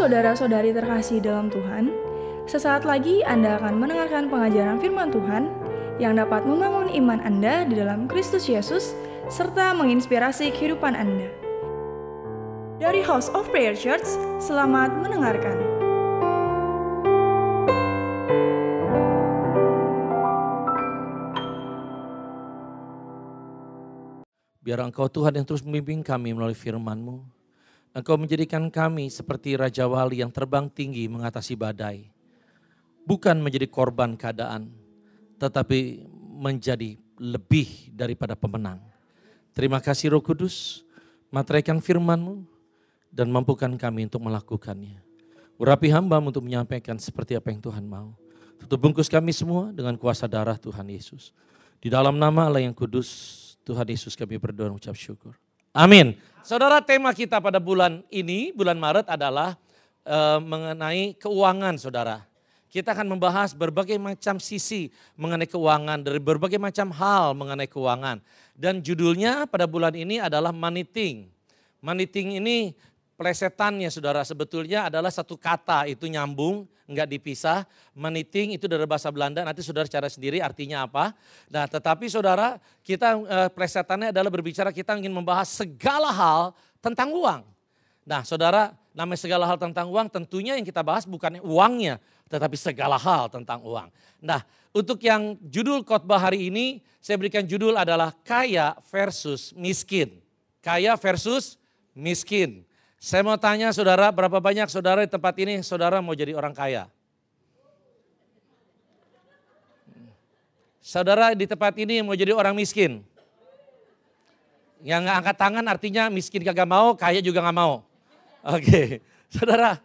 saudara-saudari terkasih dalam Tuhan, sesaat lagi Anda akan mendengarkan pengajaran firman Tuhan yang dapat membangun iman Anda di dalam Kristus Yesus serta menginspirasi kehidupan Anda. Dari House of Prayer Church, selamat mendengarkan. Biar Engkau Tuhan yang terus membimbing kami melalui firman-Mu. Engkau menjadikan kami seperti Raja Wali yang terbang tinggi mengatasi badai. Bukan menjadi korban keadaan, tetapi menjadi lebih daripada pemenang. Terima kasih Roh Kudus, materaikan firman-Mu dan mampukan kami untuk melakukannya. Urapi hamba untuk menyampaikan seperti apa yang Tuhan mau. Tutup bungkus kami semua dengan kuasa darah Tuhan Yesus. Di dalam nama Allah yang kudus, Tuhan Yesus kami berdoa dan ucap syukur. Amin. Saudara tema kita pada bulan ini, bulan Maret adalah uh, mengenai keuangan saudara. Kita akan membahas berbagai macam sisi mengenai keuangan, dari berbagai macam hal mengenai keuangan. Dan judulnya pada bulan ini adalah maniting. Maniting ini plesetannya saudara sebetulnya adalah satu kata itu nyambung, nggak dipisah. Maniting itu dari bahasa Belanda, nanti saudara cara sendiri artinya apa. Nah tetapi saudara kita eh, plesetannya adalah berbicara kita ingin membahas segala hal tentang uang. Nah saudara namanya segala hal tentang uang tentunya yang kita bahas bukan uangnya tetapi segala hal tentang uang. Nah, untuk yang judul khotbah hari ini, saya berikan judul adalah kaya versus miskin. Kaya versus miskin. Saya mau tanya saudara, berapa banyak saudara di tempat ini saudara mau jadi orang kaya? Saudara di tempat ini mau jadi orang miskin? Yang nggak angkat tangan artinya miskin kagak mau, kaya juga nggak mau. Oke, saudara,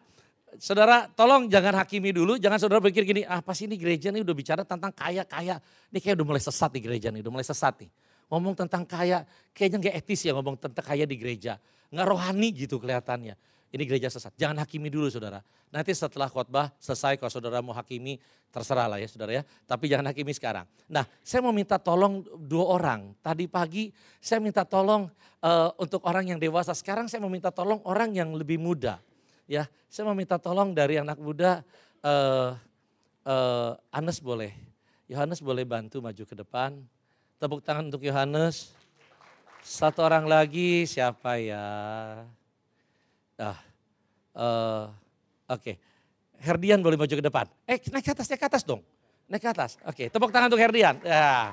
saudara tolong jangan hakimi dulu, jangan saudara pikir gini, ah pas ini gereja ini udah bicara tentang kaya-kaya. Ini kayak udah mulai sesat di gereja nih, udah mulai sesat nih. Ngomong tentang kaya, kayaknya gak etis ya ngomong tentang kaya di gereja. Nggak rohani gitu kelihatannya. Ini gereja sesat, jangan hakimi dulu saudara. Nanti setelah khotbah selesai kalau saudara mau hakimi, terserah lah ya saudara ya. Tapi jangan hakimi sekarang. Nah saya mau minta tolong dua orang. Tadi pagi saya minta tolong uh, untuk orang yang dewasa. Sekarang saya mau minta tolong orang yang lebih muda ya saya mau minta tolong dari anak muda uh, uh, Anes boleh Yohanes boleh bantu maju ke depan tepuk tangan untuk Yohanes satu orang lagi siapa ya ah uh, oke okay. Herdian boleh maju ke depan eh naik ke atas naik ke atas dong naik ke atas oke okay, tepuk tangan untuk Herdian ya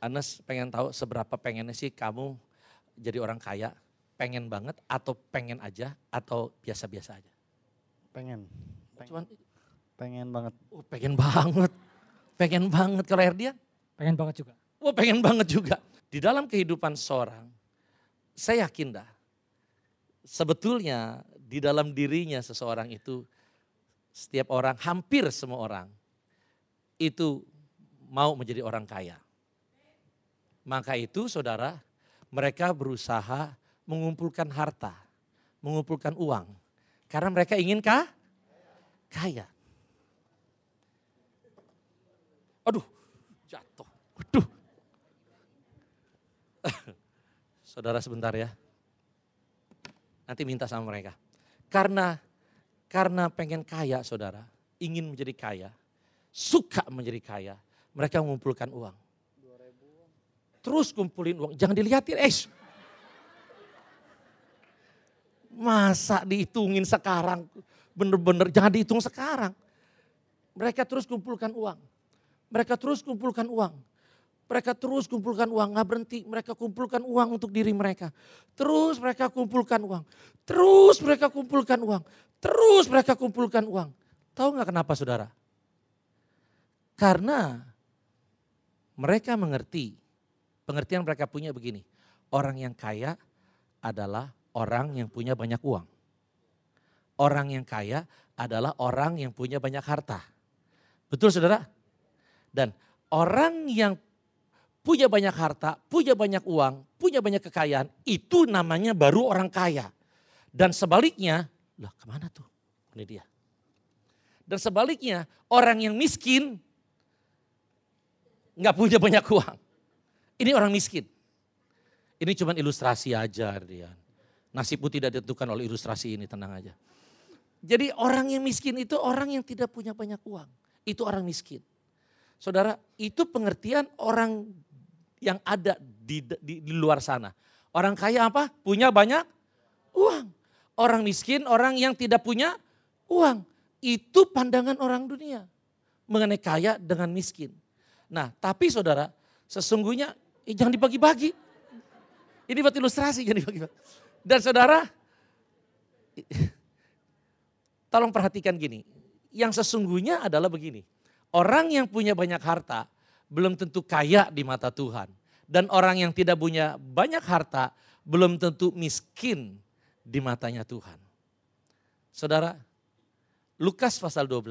Anes pengen tahu seberapa pengennya sih kamu jadi orang kaya pengen banget atau pengen aja atau biasa-biasa aja? Pengen. pengen. Cuman pengen banget. Oh, pengen banget. Pengen banget kalau Erdian? Pengen banget juga. Oh, pengen banget juga. Di dalam kehidupan seorang, saya yakin dah. Sebetulnya di dalam dirinya seseorang itu setiap orang, hampir semua orang itu mau menjadi orang kaya. Maka itu saudara, mereka berusaha mengumpulkan harta, mengumpulkan uang. Karena mereka ingin kah? Kaya. Aduh, jatuh. Aduh. Saudara sebentar ya. Nanti minta sama mereka. Karena karena pengen kaya saudara, ingin menjadi kaya, suka menjadi kaya, mereka mengumpulkan uang. Terus kumpulin uang, jangan dilihatin, eh Masa dihitungin sekarang? Bener-bener jangan dihitung sekarang. Mereka terus kumpulkan uang. Mereka terus kumpulkan uang. Mereka terus kumpulkan uang, nggak berhenti. Mereka kumpulkan uang untuk diri mereka. Terus mereka kumpulkan uang. Terus mereka kumpulkan uang. Terus mereka kumpulkan uang. Tahu nggak kenapa saudara? Karena mereka mengerti, pengertian mereka punya begini. Orang yang kaya adalah orang yang punya banyak uang. Orang yang kaya adalah orang yang punya banyak harta. Betul saudara? Dan orang yang punya banyak harta, punya banyak uang, punya banyak kekayaan, itu namanya baru orang kaya. Dan sebaliknya, lah ke mana tuh? Ini dia. Dan sebaliknya, orang yang miskin, nggak punya banyak uang. Ini orang miskin. Ini cuma ilustrasi aja, Rian. Nasibmu tidak ditentukan oleh ilustrasi ini, tenang aja. Jadi orang yang miskin itu orang yang tidak punya banyak uang. Itu orang miskin. Saudara, itu pengertian orang yang ada di, di, di luar sana. Orang kaya apa? Punya banyak uang. Orang miskin, orang yang tidak punya uang. Itu pandangan orang dunia mengenai kaya dengan miskin. Nah, tapi saudara, sesungguhnya eh, jangan dibagi-bagi. Ini buat ilustrasi, jangan dibagi-bagi. Dan saudara, tolong perhatikan gini. Yang sesungguhnya adalah begini. Orang yang punya banyak harta belum tentu kaya di mata Tuhan. Dan orang yang tidak punya banyak harta belum tentu miskin di matanya Tuhan. Saudara, Lukas pasal 12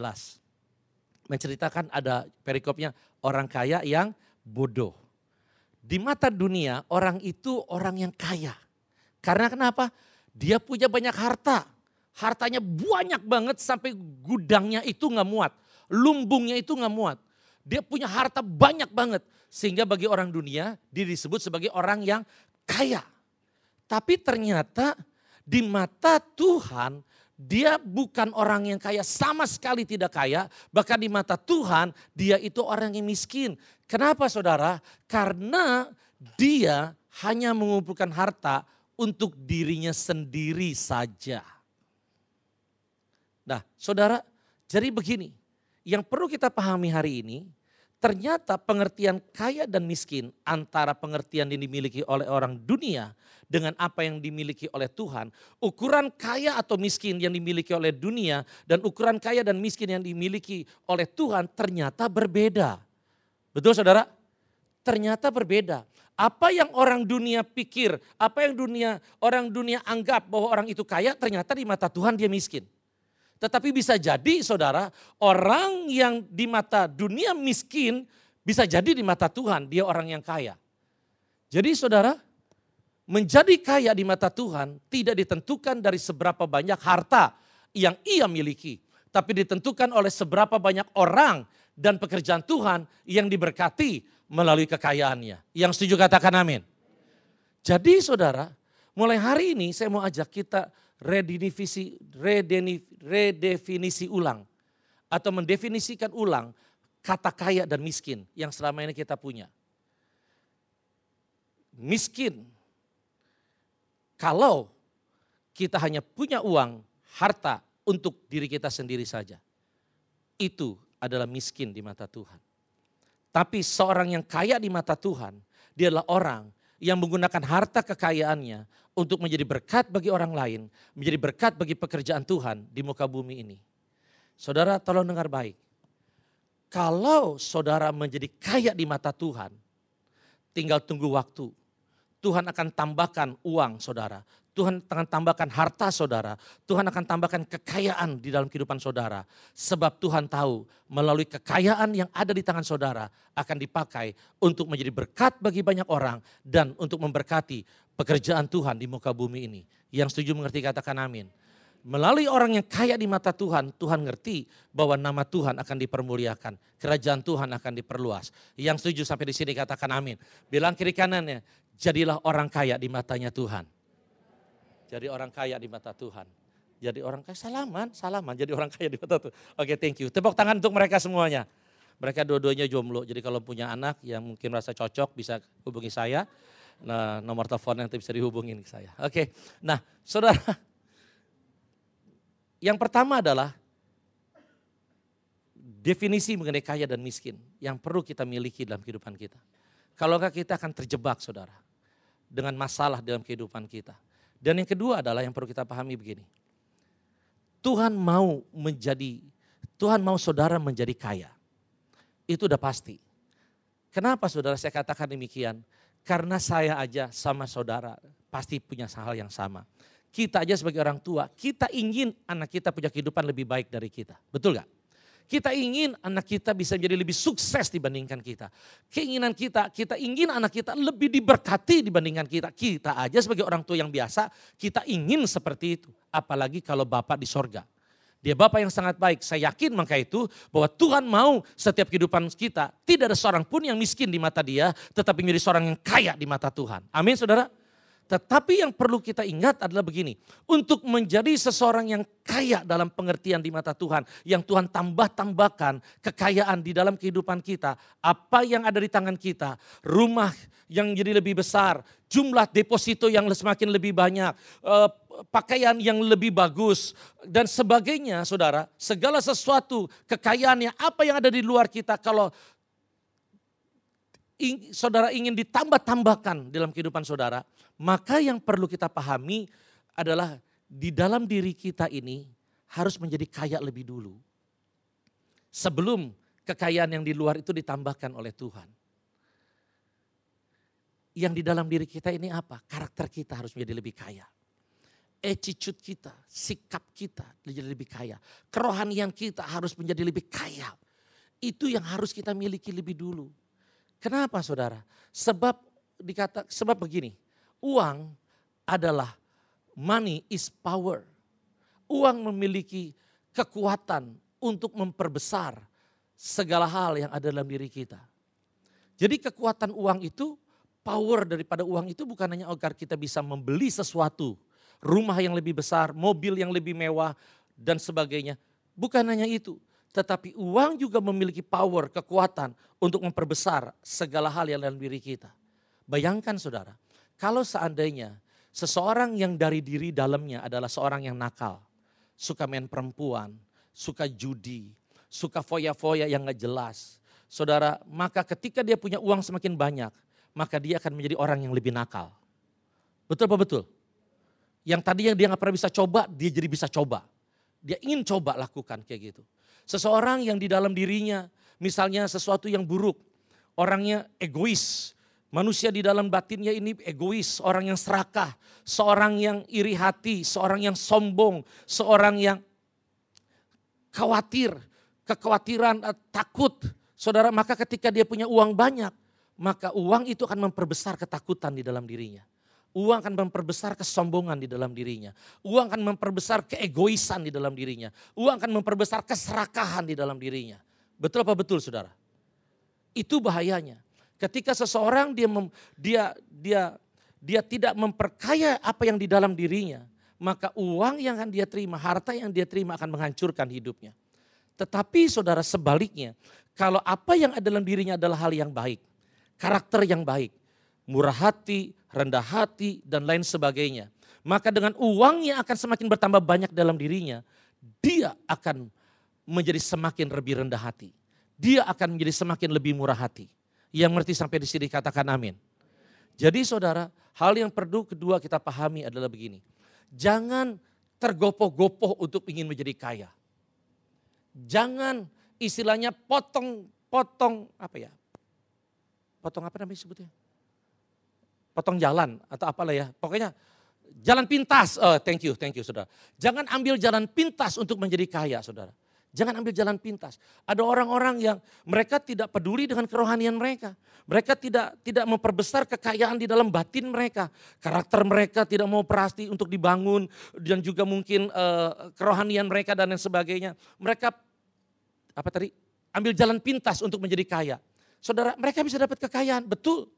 menceritakan ada perikopnya orang kaya yang bodoh. Di mata dunia orang itu orang yang kaya. Karena kenapa? Dia punya banyak harta. Hartanya banyak banget sampai gudangnya itu nggak muat. Lumbungnya itu nggak muat. Dia punya harta banyak banget. Sehingga bagi orang dunia dia disebut sebagai orang yang kaya. Tapi ternyata di mata Tuhan dia bukan orang yang kaya, sama sekali tidak kaya. Bahkan di mata Tuhan dia itu orang yang miskin. Kenapa saudara? Karena dia hanya mengumpulkan harta untuk dirinya sendiri saja. Nah saudara, jadi begini. Yang perlu kita pahami hari ini, ternyata pengertian kaya dan miskin antara pengertian yang dimiliki oleh orang dunia dengan apa yang dimiliki oleh Tuhan. Ukuran kaya atau miskin yang dimiliki oleh dunia dan ukuran kaya dan miskin yang dimiliki oleh Tuhan ternyata berbeda. Betul saudara? Ternyata berbeda. Apa yang orang dunia pikir, apa yang dunia orang dunia anggap bahwa orang itu kaya, ternyata di mata Tuhan dia miskin. Tetapi bisa jadi saudara, orang yang di mata dunia miskin bisa jadi di mata Tuhan dia orang yang kaya. Jadi saudara, menjadi kaya di mata Tuhan tidak ditentukan dari seberapa banyak harta yang ia miliki. Tapi ditentukan oleh seberapa banyak orang dan pekerjaan Tuhan yang diberkati melalui kekayaannya. Yang setuju katakan amin. Jadi saudara, mulai hari ini saya mau ajak kita redefinisi, redefinisi ulang. Atau mendefinisikan ulang kata kaya dan miskin yang selama ini kita punya. Miskin, kalau kita hanya punya uang, harta untuk diri kita sendiri saja. Itu adalah miskin di mata Tuhan. Tapi seorang yang kaya di mata Tuhan, dia adalah orang yang menggunakan harta kekayaannya untuk menjadi berkat bagi orang lain, menjadi berkat bagi pekerjaan Tuhan di muka bumi ini. Saudara tolong dengar baik. Kalau saudara menjadi kaya di mata Tuhan, tinggal tunggu waktu. Tuhan akan tambahkan uang saudara. Tuhan akan tambahkan harta saudara. Tuhan akan tambahkan kekayaan di dalam kehidupan saudara. Sebab Tuhan tahu melalui kekayaan yang ada di tangan saudara akan dipakai untuk menjadi berkat bagi banyak orang dan untuk memberkati pekerjaan Tuhan di muka bumi ini. Yang setuju mengerti katakan amin. Melalui orang yang kaya di mata Tuhan, Tuhan ngerti bahwa nama Tuhan akan dipermuliakan. Kerajaan Tuhan akan diperluas. Yang setuju sampai di sini katakan amin. Bilang kiri kanannya, jadilah orang kaya di matanya Tuhan. Jadi orang kaya di mata Tuhan. Jadi orang kaya, salaman, salaman jadi orang kaya di mata Tuhan. Oke thank you. Tepuk tangan untuk mereka semuanya. Mereka dua-duanya jomblo, jadi kalau punya anak yang mungkin merasa cocok bisa hubungi saya. Nah, nomor telepon yang bisa dihubungin ke saya. Oke, nah saudara. Yang pertama adalah definisi mengenai kaya dan miskin yang perlu kita miliki dalam kehidupan kita. Kalau enggak kita akan terjebak saudara dengan masalah dalam kehidupan kita. Dan yang kedua adalah yang perlu kita pahami begini. Tuhan mau menjadi, Tuhan mau saudara menjadi kaya. Itu udah pasti. Kenapa saudara saya katakan demikian? Karena saya aja sama saudara pasti punya hal yang sama. Kita aja sebagai orang tua, kita ingin anak kita punya kehidupan lebih baik dari kita. Betul gak? Kita ingin anak kita bisa menjadi lebih sukses dibandingkan kita. Keinginan kita, kita ingin anak kita lebih diberkati dibandingkan kita. Kita aja sebagai orang tua yang biasa, kita ingin seperti itu. Apalagi kalau Bapak di sorga. Dia Bapak yang sangat baik. Saya yakin maka itu bahwa Tuhan mau setiap kehidupan kita. Tidak ada seorang pun yang miskin di mata dia, tetapi menjadi seorang yang kaya di mata Tuhan. Amin saudara. Tetapi yang perlu kita ingat adalah begini. Untuk menjadi seseorang yang kaya dalam pengertian di mata Tuhan. Yang Tuhan tambah-tambahkan kekayaan di dalam kehidupan kita. Apa yang ada di tangan kita. Rumah yang jadi lebih besar. Jumlah deposito yang semakin lebih banyak. Eh, pakaian yang lebih bagus. Dan sebagainya saudara. Segala sesuatu kekayaannya apa yang ada di luar kita. Kalau saudara ingin ditambah-tambahkan dalam kehidupan saudara, maka yang perlu kita pahami adalah di dalam diri kita ini harus menjadi kaya lebih dulu. Sebelum kekayaan yang di luar itu ditambahkan oleh Tuhan. Yang di dalam diri kita ini apa? Karakter kita harus menjadi lebih kaya. Attitude kita, sikap kita menjadi lebih kaya. Kerohanian kita harus menjadi lebih kaya. Itu yang harus kita miliki lebih dulu. Kenapa saudara? Sebab dikata sebab begini, uang adalah money is power. Uang memiliki kekuatan untuk memperbesar segala hal yang ada dalam diri kita. Jadi kekuatan uang itu, power daripada uang itu bukan hanya agar kita bisa membeli sesuatu, rumah yang lebih besar, mobil yang lebih mewah dan sebagainya. Bukan hanya itu, tetapi uang juga memiliki power, kekuatan untuk memperbesar segala hal yang dalam diri kita. Bayangkan saudara, kalau seandainya seseorang yang dari diri dalamnya adalah seorang yang nakal, suka main perempuan, suka judi, suka foya-foya yang gak jelas. Saudara, maka ketika dia punya uang semakin banyak, maka dia akan menjadi orang yang lebih nakal. Betul apa betul? Yang tadinya dia gak pernah bisa coba, dia jadi bisa coba. Dia ingin coba lakukan kayak gitu. Seseorang yang di dalam dirinya misalnya sesuatu yang buruk. Orangnya egois. Manusia di dalam batinnya ini egois, orang yang serakah, seorang yang iri hati, seorang yang sombong, seorang yang khawatir, kekhawatiran, eh, takut. Saudara, maka ketika dia punya uang banyak, maka uang itu akan memperbesar ketakutan di dalam dirinya. Uang akan memperbesar kesombongan di dalam dirinya. Uang akan memperbesar keegoisan di dalam dirinya. Uang akan memperbesar keserakahan di dalam dirinya. Betul apa betul saudara? Itu bahayanya. Ketika seseorang dia mem, dia dia dia tidak memperkaya apa yang di dalam dirinya, maka uang yang akan dia terima, harta yang dia terima akan menghancurkan hidupnya. Tetapi saudara sebaliknya, kalau apa yang ada dalam dirinya adalah hal yang baik, karakter yang baik, murah hati, rendah hati, dan lain sebagainya. Maka dengan uangnya akan semakin bertambah banyak dalam dirinya, dia akan menjadi semakin lebih rendah hati. Dia akan menjadi semakin lebih murah hati. Yang mengerti sampai di sini katakan amin. Jadi saudara, hal yang perlu kedua kita pahami adalah begini. Jangan tergopoh-gopoh untuk ingin menjadi kaya. Jangan istilahnya potong-potong apa ya? Potong apa namanya sebutnya? Potong jalan atau apalah ya. Pokoknya jalan pintas. Oh, thank you, thank you saudara. Jangan ambil jalan pintas untuk menjadi kaya saudara. Jangan ambil jalan pintas. Ada orang-orang yang mereka tidak peduli dengan kerohanian mereka. Mereka tidak tidak memperbesar kekayaan di dalam batin mereka. Karakter mereka tidak mau perasti untuk dibangun dan juga mungkin uh, kerohanian mereka dan lain sebagainya. Mereka apa tadi? Ambil jalan pintas untuk menjadi kaya. Saudara, mereka bisa dapat kekayaan, betul.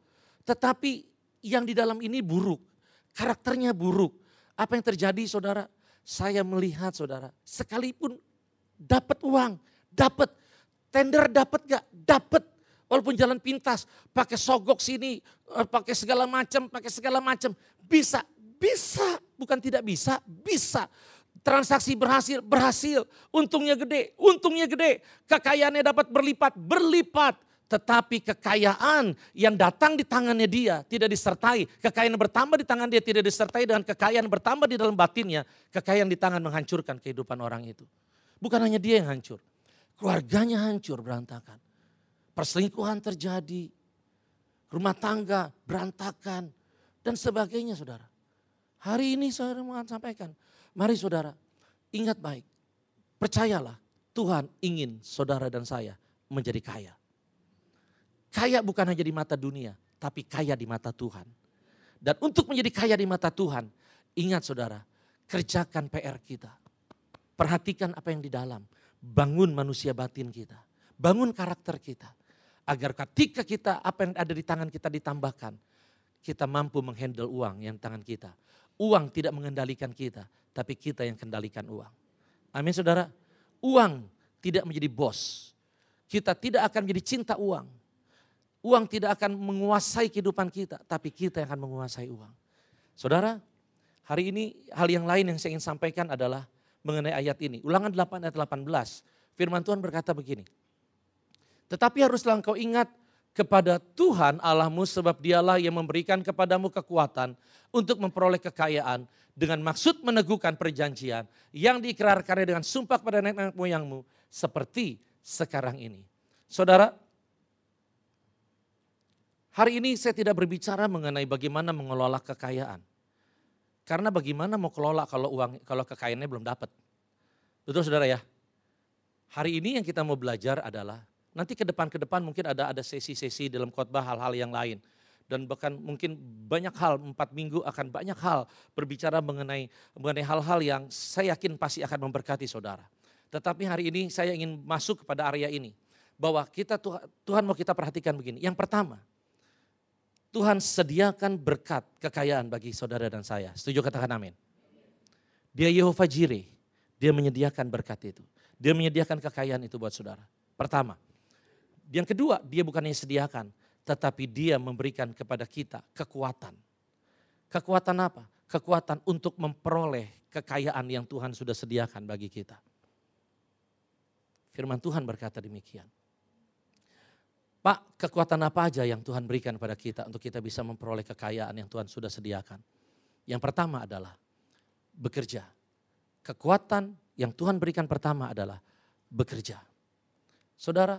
Tetapi yang di dalam ini buruk. Karakternya buruk. Apa yang terjadi saudara? Saya melihat saudara, sekalipun dapat uang, dapat tender dapat gak? Dapat. Walaupun jalan pintas, pakai sogok sini, eh, pakai segala macam, pakai segala macam. Bisa, bisa. Bukan tidak bisa, bisa. Transaksi berhasil, berhasil. Untungnya gede, untungnya gede. Kekayaannya dapat berlipat, berlipat tetapi kekayaan yang datang di tangannya dia tidak disertai. Kekayaan bertambah di tangan dia tidak disertai dengan kekayaan bertambah di dalam batinnya. Kekayaan di tangan menghancurkan kehidupan orang itu. Bukan hanya dia yang hancur. Keluarganya hancur berantakan. Perselingkuhan terjadi. Rumah tangga berantakan. Dan sebagainya saudara. Hari ini saya mau sampaikan. Mari saudara ingat baik. Percayalah Tuhan ingin saudara dan saya menjadi kaya. Kaya bukan hanya di mata dunia, tapi kaya di mata Tuhan. Dan untuk menjadi kaya di mata Tuhan, ingat saudara, kerjakan PR kita. Perhatikan apa yang di dalam. Bangun manusia batin kita. Bangun karakter kita. Agar ketika kita apa yang ada di tangan kita ditambahkan. kita mampu menghandle uang yang tangan kita. Uang tidak mengendalikan kita, tapi kita yang kendalikan uang. Amin saudara. Uang tidak menjadi bos. Kita tidak akan menjadi cinta uang. Uang tidak akan menguasai kehidupan kita, tapi kita yang akan menguasai uang. Saudara, hari ini hal yang lain yang saya ingin sampaikan adalah mengenai ayat ini. Ulangan 8 ayat 18. Firman Tuhan berkata begini. Tetapi haruslah engkau ingat kepada Tuhan Allahmu sebab dialah yang memberikan kepadamu kekuatan untuk memperoleh kekayaan dengan maksud meneguhkan perjanjian yang diikrarkan dengan sumpah kepada nenek-nenek moyangmu seperti sekarang ini. Saudara, hari ini saya tidak berbicara mengenai bagaimana mengelola kekayaan. Karena bagaimana mau kelola kalau uang kalau kekayaannya belum dapat. Betul Saudara ya? Hari ini yang kita mau belajar adalah Nanti ke depan ke depan mungkin ada ada sesi-sesi dalam khotbah hal-hal yang lain dan bahkan mungkin banyak hal empat minggu akan banyak hal berbicara mengenai mengenai hal-hal yang saya yakin pasti akan memberkati saudara. Tetapi hari ini saya ingin masuk kepada area ini bahwa kita Tuhan mau kita perhatikan begini. Yang pertama, Tuhan sediakan berkat kekayaan bagi saudara dan saya. Setuju katakan amin. Dia Yehova Jireh, dia menyediakan berkat itu. Dia menyediakan kekayaan itu buat saudara. Pertama, yang kedua, dia bukannya sediakan, tetapi dia memberikan kepada kita kekuatan. Kekuatan apa? Kekuatan untuk memperoleh kekayaan yang Tuhan sudah sediakan bagi kita. Firman Tuhan berkata demikian. Pak, kekuatan apa aja yang Tuhan berikan kepada kita untuk kita bisa memperoleh kekayaan yang Tuhan sudah sediakan? Yang pertama adalah bekerja. Kekuatan yang Tuhan berikan pertama adalah bekerja. Saudara,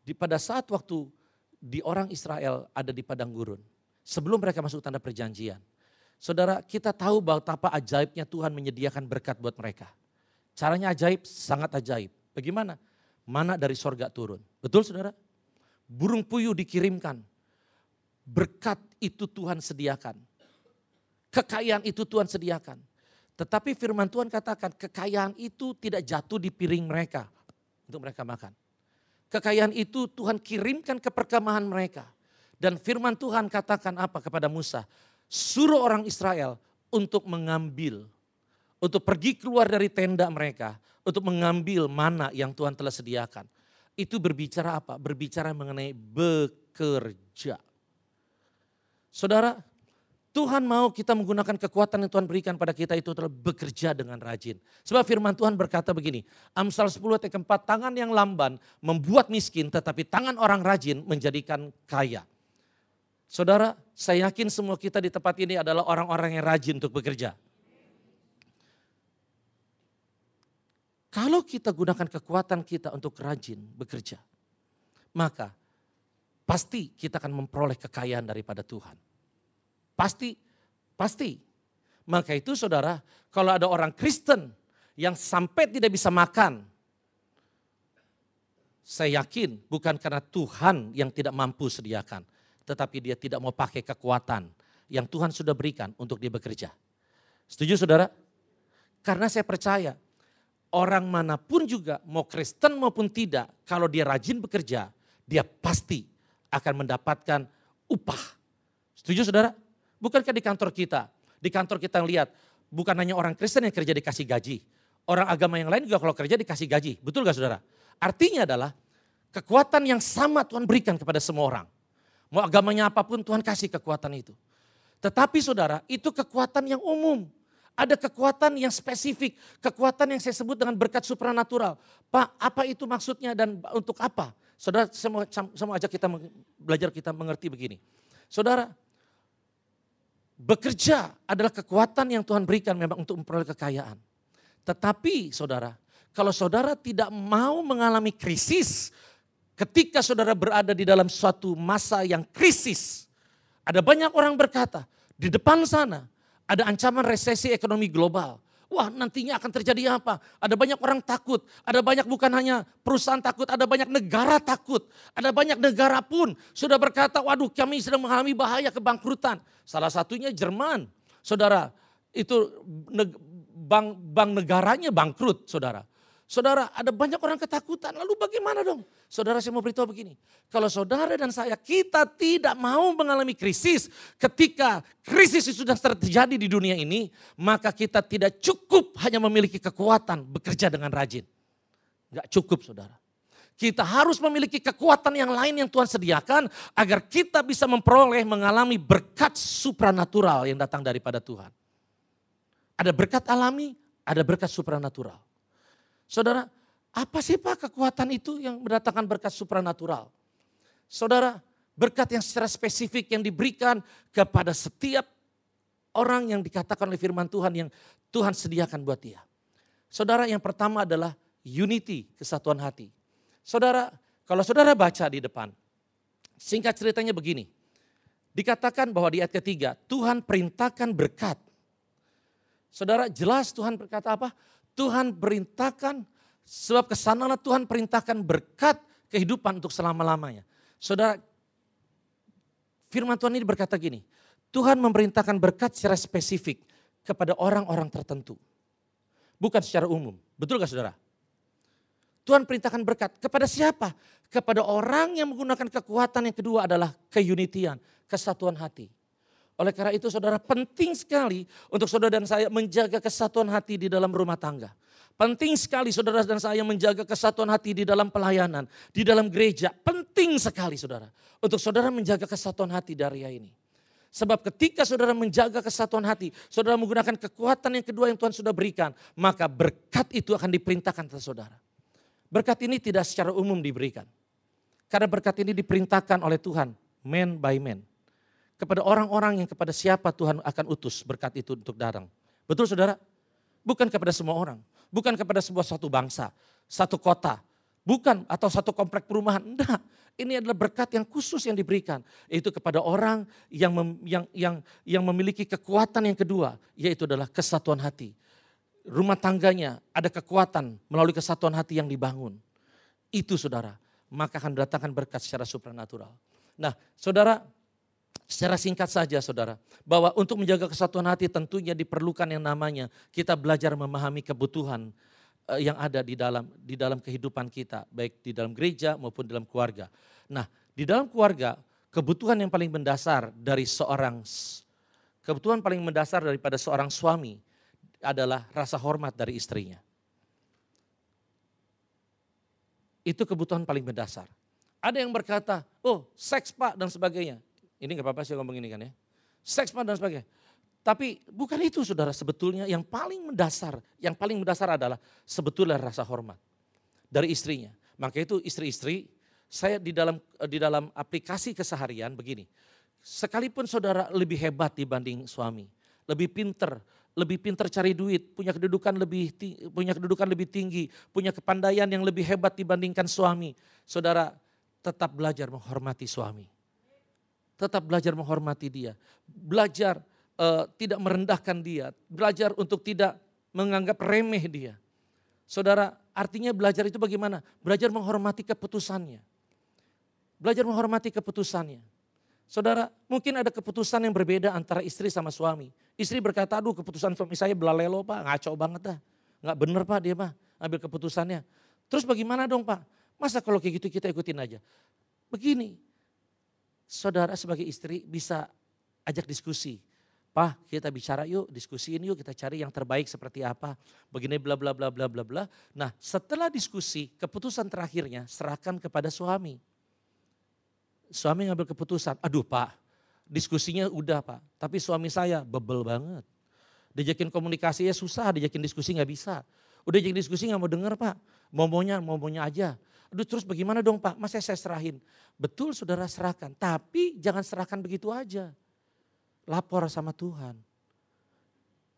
di pada saat waktu di orang Israel ada di padang gurun, sebelum mereka masuk tanda perjanjian. Saudara, kita tahu bahwa tapa ajaibnya Tuhan menyediakan berkat buat mereka. Caranya ajaib, sangat ajaib. Bagaimana? Mana dari sorga turun. Betul saudara? Burung puyuh dikirimkan. Berkat itu Tuhan sediakan. Kekayaan itu Tuhan sediakan. Tetapi firman Tuhan katakan kekayaan itu tidak jatuh di piring mereka untuk mereka makan. Kekayaan itu Tuhan kirimkan ke perkemahan mereka. Dan firman Tuhan katakan apa kepada Musa? Suruh orang Israel untuk mengambil, untuk pergi keluar dari tenda mereka, untuk mengambil mana yang Tuhan telah sediakan. Itu berbicara apa? Berbicara mengenai bekerja. Saudara, Tuhan mau kita menggunakan kekuatan yang Tuhan berikan pada kita itu adalah bekerja dengan rajin. Sebab firman Tuhan berkata begini, Amsal 10 ayat keempat, tangan yang lamban membuat miskin tetapi tangan orang rajin menjadikan kaya. Saudara, saya yakin semua kita di tempat ini adalah orang-orang yang rajin untuk bekerja. Kalau kita gunakan kekuatan kita untuk rajin bekerja, maka pasti kita akan memperoleh kekayaan daripada Tuhan. Pasti, pasti. Maka itu saudara, kalau ada orang Kristen yang sampai tidak bisa makan, saya yakin bukan karena Tuhan yang tidak mampu sediakan, tetapi dia tidak mau pakai kekuatan yang Tuhan sudah berikan untuk dia bekerja. Setuju saudara? Karena saya percaya orang mana pun juga mau Kristen maupun tidak, kalau dia rajin bekerja, dia pasti akan mendapatkan upah. Setuju saudara? Bukankah di kantor kita, di kantor kita lihat bukan hanya orang Kristen yang kerja dikasih gaji. Orang agama yang lain juga kalau kerja dikasih gaji. Betul gak saudara? Artinya adalah kekuatan yang sama Tuhan berikan kepada semua orang. Mau agamanya apa pun Tuhan kasih kekuatan itu. Tetapi saudara itu kekuatan yang umum. Ada kekuatan yang spesifik, kekuatan yang saya sebut dengan berkat supranatural. Pak, apa itu maksudnya dan untuk apa? Saudara, saya mau, saya mau ajak kita belajar kita mengerti begini. Saudara, Bekerja adalah kekuatan yang Tuhan berikan memang untuk memperoleh kekayaan. Tetapi saudara, kalau saudara tidak mau mengalami krisis, ketika saudara berada di dalam suatu masa yang krisis, ada banyak orang berkata, di depan sana ada ancaman resesi ekonomi global. Wah nantinya akan terjadi apa? Ada banyak orang takut, ada banyak bukan hanya perusahaan takut, ada banyak negara takut. Ada banyak negara pun sudah berkata, waduh kami sedang mengalami bahaya kebangkrutan. Salah satunya Jerman. Saudara, itu bank, bank negaranya bangkrut saudara. Saudara, ada banyak orang ketakutan. Lalu bagaimana dong? Saudara, saya mau beritahu begini. Kalau saudara dan saya, kita tidak mau mengalami krisis. Ketika krisis sudah terjadi di dunia ini, maka kita tidak cukup hanya memiliki kekuatan bekerja dengan rajin. Enggak cukup saudara. Kita harus memiliki kekuatan yang lain yang Tuhan sediakan agar kita bisa memperoleh mengalami berkat supranatural yang datang daripada Tuhan. Ada berkat alami, ada berkat supranatural. Saudara, apa sih Pak kekuatan itu yang mendatangkan berkat supranatural? Saudara, berkat yang secara spesifik yang diberikan kepada setiap orang yang dikatakan oleh firman Tuhan yang Tuhan sediakan buat dia. Saudara, yang pertama adalah unity, kesatuan hati. Saudara, kalau saudara baca di depan, singkat ceritanya begini. Dikatakan bahwa di ayat ketiga, Tuhan perintahkan berkat. Saudara, jelas Tuhan berkata apa? Tuhan perintahkan, sebab ke sanalah Tuhan perintahkan berkat kehidupan untuk selama-lamanya. Saudara, firman Tuhan ini berkata gini, Tuhan memerintahkan berkat secara spesifik kepada orang-orang tertentu. Bukan secara umum. Betul gak saudara? Tuhan perintahkan berkat kepada siapa? Kepada orang yang menggunakan kekuatan yang kedua adalah keunitian, kesatuan hati. Oleh karena itu saudara penting sekali untuk saudara dan saya menjaga kesatuan hati di dalam rumah tangga. Penting sekali saudara dan saya menjaga kesatuan hati di dalam pelayanan, di dalam gereja. Penting sekali saudara. Untuk saudara menjaga kesatuan hati dari ini. Sebab ketika saudara menjaga kesatuan hati, saudara menggunakan kekuatan yang kedua yang Tuhan sudah berikan, maka berkat itu akan diperintahkan kepada saudara. Berkat ini tidak secara umum diberikan. Karena berkat ini diperintahkan oleh Tuhan, man by man kepada orang-orang yang kepada siapa Tuhan akan utus berkat itu untuk datang. Betul saudara? Bukan kepada semua orang. Bukan kepada sebuah satu bangsa, satu kota. Bukan atau satu komplek perumahan. Enggak. Ini adalah berkat yang khusus yang diberikan. Itu kepada orang yang, mem, yang, yang, yang memiliki kekuatan yang kedua. Yaitu adalah kesatuan hati. Rumah tangganya ada kekuatan melalui kesatuan hati yang dibangun. Itu saudara. Maka akan mendatangkan berkat secara supranatural. Nah saudara Secara singkat saja saudara, bahwa untuk menjaga kesatuan hati tentunya diperlukan yang namanya kita belajar memahami kebutuhan eh, yang ada di dalam di dalam kehidupan kita, baik di dalam gereja maupun dalam keluarga. Nah, di dalam keluarga kebutuhan yang paling mendasar dari seorang kebutuhan paling mendasar daripada seorang suami adalah rasa hormat dari istrinya. Itu kebutuhan paling mendasar. Ada yang berkata, oh seks pak dan sebagainya. Ini gak apa-apa sih ngomong ini kan ya. Seks dan sebagainya. Tapi bukan itu saudara sebetulnya yang paling mendasar. Yang paling mendasar adalah sebetulnya rasa hormat dari istrinya. Maka itu istri-istri saya di dalam di dalam aplikasi keseharian begini. Sekalipun saudara lebih hebat dibanding suami, lebih pinter, lebih pinter cari duit, punya kedudukan lebih punya kedudukan lebih tinggi, punya kepandaian yang lebih hebat dibandingkan suami, saudara tetap belajar menghormati suami tetap belajar menghormati dia. Belajar uh, tidak merendahkan dia. Belajar untuk tidak menganggap remeh dia. Saudara, artinya belajar itu bagaimana? Belajar menghormati keputusannya. Belajar menghormati keputusannya. Saudara, mungkin ada keputusan yang berbeda antara istri sama suami. Istri berkata, aduh keputusan suami saya belalelo pak, ngaco banget dah. Nggak bener pak dia pak, ambil keputusannya. Terus bagaimana dong pak? Masa kalau kayak gitu kita ikutin aja? Begini, saudara sebagai istri bisa ajak diskusi. Pak, kita bicara yuk, diskusiin yuk, kita cari yang terbaik seperti apa. Begini bla bla bla bla bla bla. Nah, setelah diskusi, keputusan terakhirnya serahkan kepada suami. Suami ngambil keputusan, aduh Pak, diskusinya udah Pak, tapi suami saya bebel banget. Dijakin komunikasinya susah, dijakin diskusi nggak bisa. Udah jadi diskusi nggak mau denger Pak, mau maunya aja. Aduh terus bagaimana dong Pak, masa saya serahin? Betul saudara serahkan, tapi jangan serahkan begitu aja. Lapor sama Tuhan.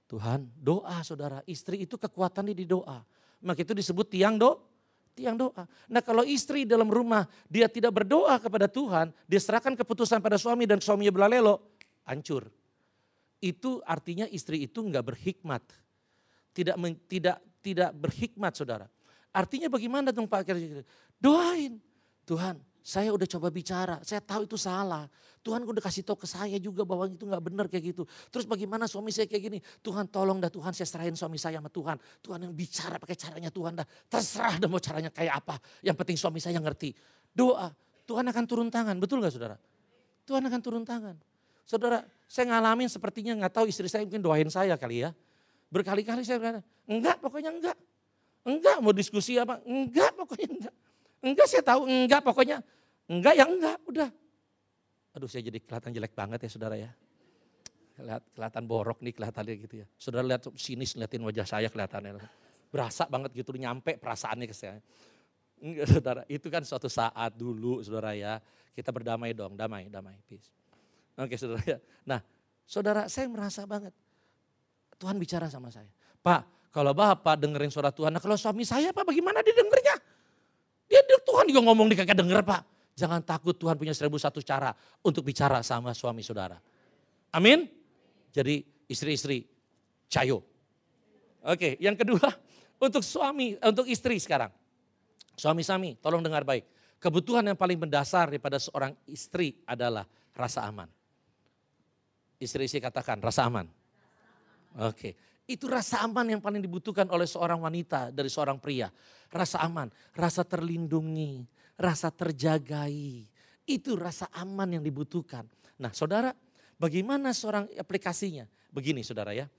Tuhan doa saudara, istri itu kekuatan di doa. Maka itu disebut tiang do, tiang doa. Nah kalau istri dalam rumah dia tidak berdoa kepada Tuhan, dia serahkan keputusan pada suami dan suaminya belalelo, hancur. Itu artinya istri itu enggak berhikmat. Tidak tidak tidak berhikmat saudara. Artinya bagaimana dong Pak? Doain. Tuhan Saya udah coba bicara, saya tahu itu salah. Tuhan udah kasih tahu ke saya juga bahwa itu nggak benar kayak gitu. Terus bagaimana suami saya kayak gini? Tuhan tolong dah Tuhan saya serahin suami saya sama Tuhan. Tuhan yang bicara pakai caranya Tuhan dah. Terserah dah mau caranya kayak apa. Yang penting suami saya ngerti. Doa, Tuhan akan turun tangan. Betul gak saudara? Tuhan akan turun tangan. Saudara, saya ngalamin sepertinya nggak tahu istri saya mungkin doain saya kali ya. Berkali-kali saya berkata, enggak pokoknya enggak. Enggak mau diskusi apa, enggak pokoknya enggak. Enggak saya tahu, enggak pokoknya. Enggak ya enggak, udah. Aduh saya jadi kelihatan jelek banget ya saudara ya. Lihat, kelihatan borok nih kelihatannya gitu ya. Saudara lihat sinis liatin wajah saya kelihatannya. Berasa banget gitu, nyampe perasaannya ke saya. Enggak saudara, itu kan suatu saat dulu saudara ya. Kita berdamai dong, damai, damai, peace. Oke saudara ya. Nah saudara saya merasa banget. Tuhan bicara sama saya. Pak, kalau Bapak dengerin suara Tuhan, nah kalau suami saya Pak bagaimana dia dengernya? Dia, Tuhan juga ngomong di kakak denger Pak. Jangan takut Tuhan punya seribu satu cara untuk bicara sama suami saudara. Amin. Jadi istri-istri cayo. Oke yang kedua untuk suami, untuk istri sekarang. Suami-suami tolong dengar baik. Kebutuhan yang paling mendasar daripada seorang istri adalah rasa aman. Istri-istri katakan rasa aman. Oke. Itu rasa aman yang paling dibutuhkan oleh seorang wanita dari seorang pria. Rasa aman, rasa terlindungi, rasa terjagai. Itu rasa aman yang dibutuhkan. Nah saudara, bagaimana seorang aplikasinya? Begini saudara ya.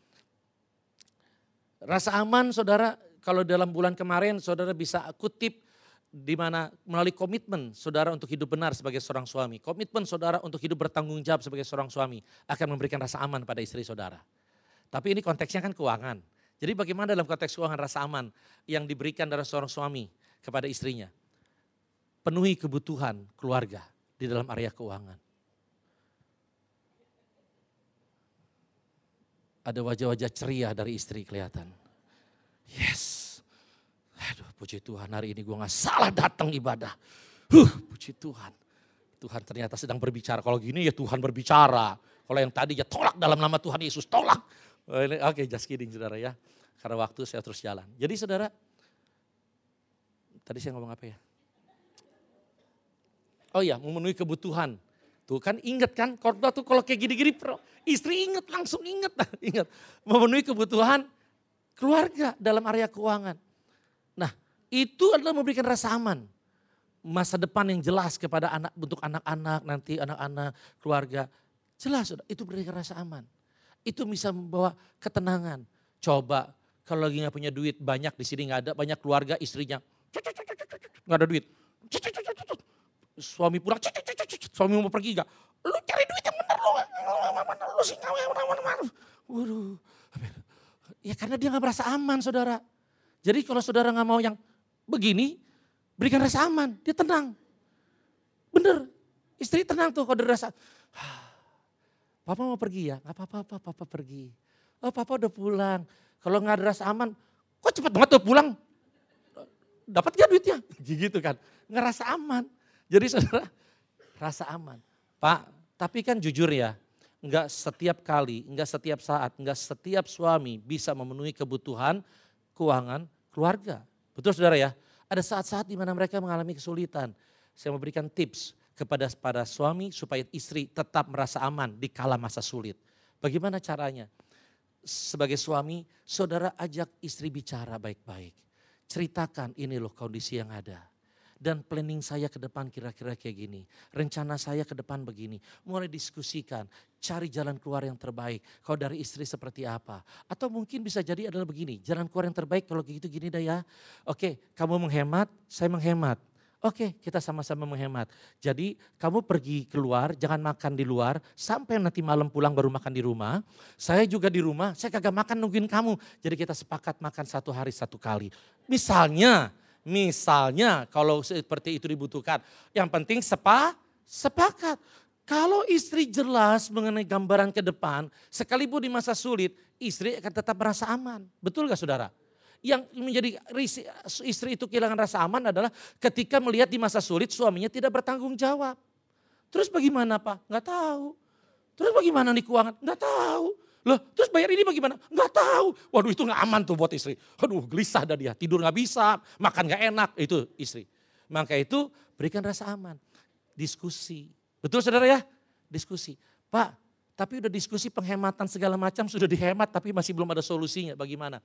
Rasa aman saudara, kalau dalam bulan kemarin saudara bisa kutip di mana melalui komitmen saudara untuk hidup benar sebagai seorang suami. Komitmen saudara untuk hidup bertanggung jawab sebagai seorang suami akan memberikan rasa aman pada istri saudara. Tapi ini konteksnya kan keuangan. Jadi bagaimana dalam konteks keuangan rasa aman yang diberikan dari seorang suami kepada istrinya? Penuhi kebutuhan keluarga di dalam area keuangan. Ada wajah-wajah ceria dari istri kelihatan. Yes. Aduh puji Tuhan hari ini gue gak salah datang ibadah. Huh, puji Tuhan. Tuhan ternyata sedang berbicara. Kalau gini ya Tuhan berbicara. Kalau yang tadi ya tolak dalam nama Tuhan Yesus, tolak. Oke, okay, just kidding saudara ya. Karena waktu saya terus jalan. Jadi saudara, tadi saya ngomong apa ya? Oh iya, memenuhi kebutuhan. Tuh kan inget kan, korban tuh kalau kayak gini-gini, istri inget, langsung inget. inget. Memenuhi kebutuhan keluarga dalam area keuangan. Nah, itu adalah memberikan rasa aman. Masa depan yang jelas kepada anak untuk anak-anak, nanti anak-anak, keluarga. Jelas, itu memberikan rasa aman itu bisa membawa ketenangan. Coba kalau lagi nggak punya duit banyak di sini nggak ada banyak keluarga istrinya nggak ada duit. Suami pulang, suami mau pergi gak? Lu cari duit yang bener lu, lu sih Waduh, ya karena dia nggak merasa aman saudara. Jadi kalau saudara nggak mau yang begini, berikan rasa aman, dia tenang. Bener, istri tenang tuh kalau dia rasa, Papa mau pergi ya? Gak apa-apa, papa pergi. Oh papa udah pulang. Kalau nggak rasa aman, kok cepet banget tuh pulang? Dapat gak duitnya? Gitu kan. Ngerasa aman. Jadi saudara, rasa aman. Pak, tapi kan jujur ya, nggak setiap kali, nggak setiap saat, nggak setiap suami bisa memenuhi kebutuhan keuangan keluarga. Betul saudara ya? Ada saat-saat di mana mereka mengalami kesulitan. Saya memberikan tips kepada para suami supaya istri tetap merasa aman di kala masa sulit. Bagaimana caranya? Sebagai suami, saudara ajak istri bicara baik-baik. Ceritakan ini loh kondisi yang ada. Dan planning saya ke depan kira-kira kayak gini. Rencana saya ke depan begini. Mulai diskusikan, cari jalan keluar yang terbaik. Kalau dari istri seperti apa. Atau mungkin bisa jadi adalah begini, jalan keluar yang terbaik kalau gitu gini dah ya. Oke, kamu menghemat, saya menghemat Oke, kita sama-sama menghemat. Jadi kamu pergi keluar, jangan makan di luar, sampai nanti malam pulang baru makan di rumah. Saya juga di rumah, saya kagak makan nungguin kamu. Jadi kita sepakat makan satu hari satu kali. Misalnya, misalnya kalau seperti itu dibutuhkan. Yang penting sepa, sepakat. Kalau istri jelas mengenai gambaran ke depan, sekalipun di masa sulit, istri akan tetap merasa aman. Betul gak saudara? Yang menjadi istri itu kehilangan rasa aman adalah ketika melihat di masa sulit suaminya tidak bertanggung jawab. Terus bagaimana Pak? Nggak tahu. Terus bagaimana nih keuangan? Nggak tahu. Loh, terus bayar ini bagaimana? Nggak tahu. Waduh itu nggak aman tuh buat istri. Aduh gelisah dah dia, tidur nggak bisa, makan nggak enak. Itu istri. Maka itu berikan rasa aman. diskusi. Betul saudara ya? Diskusi. Pak, tapi udah diskusi penghematan segala macam sudah dihemat tapi masih belum ada solusinya. Bagaimana?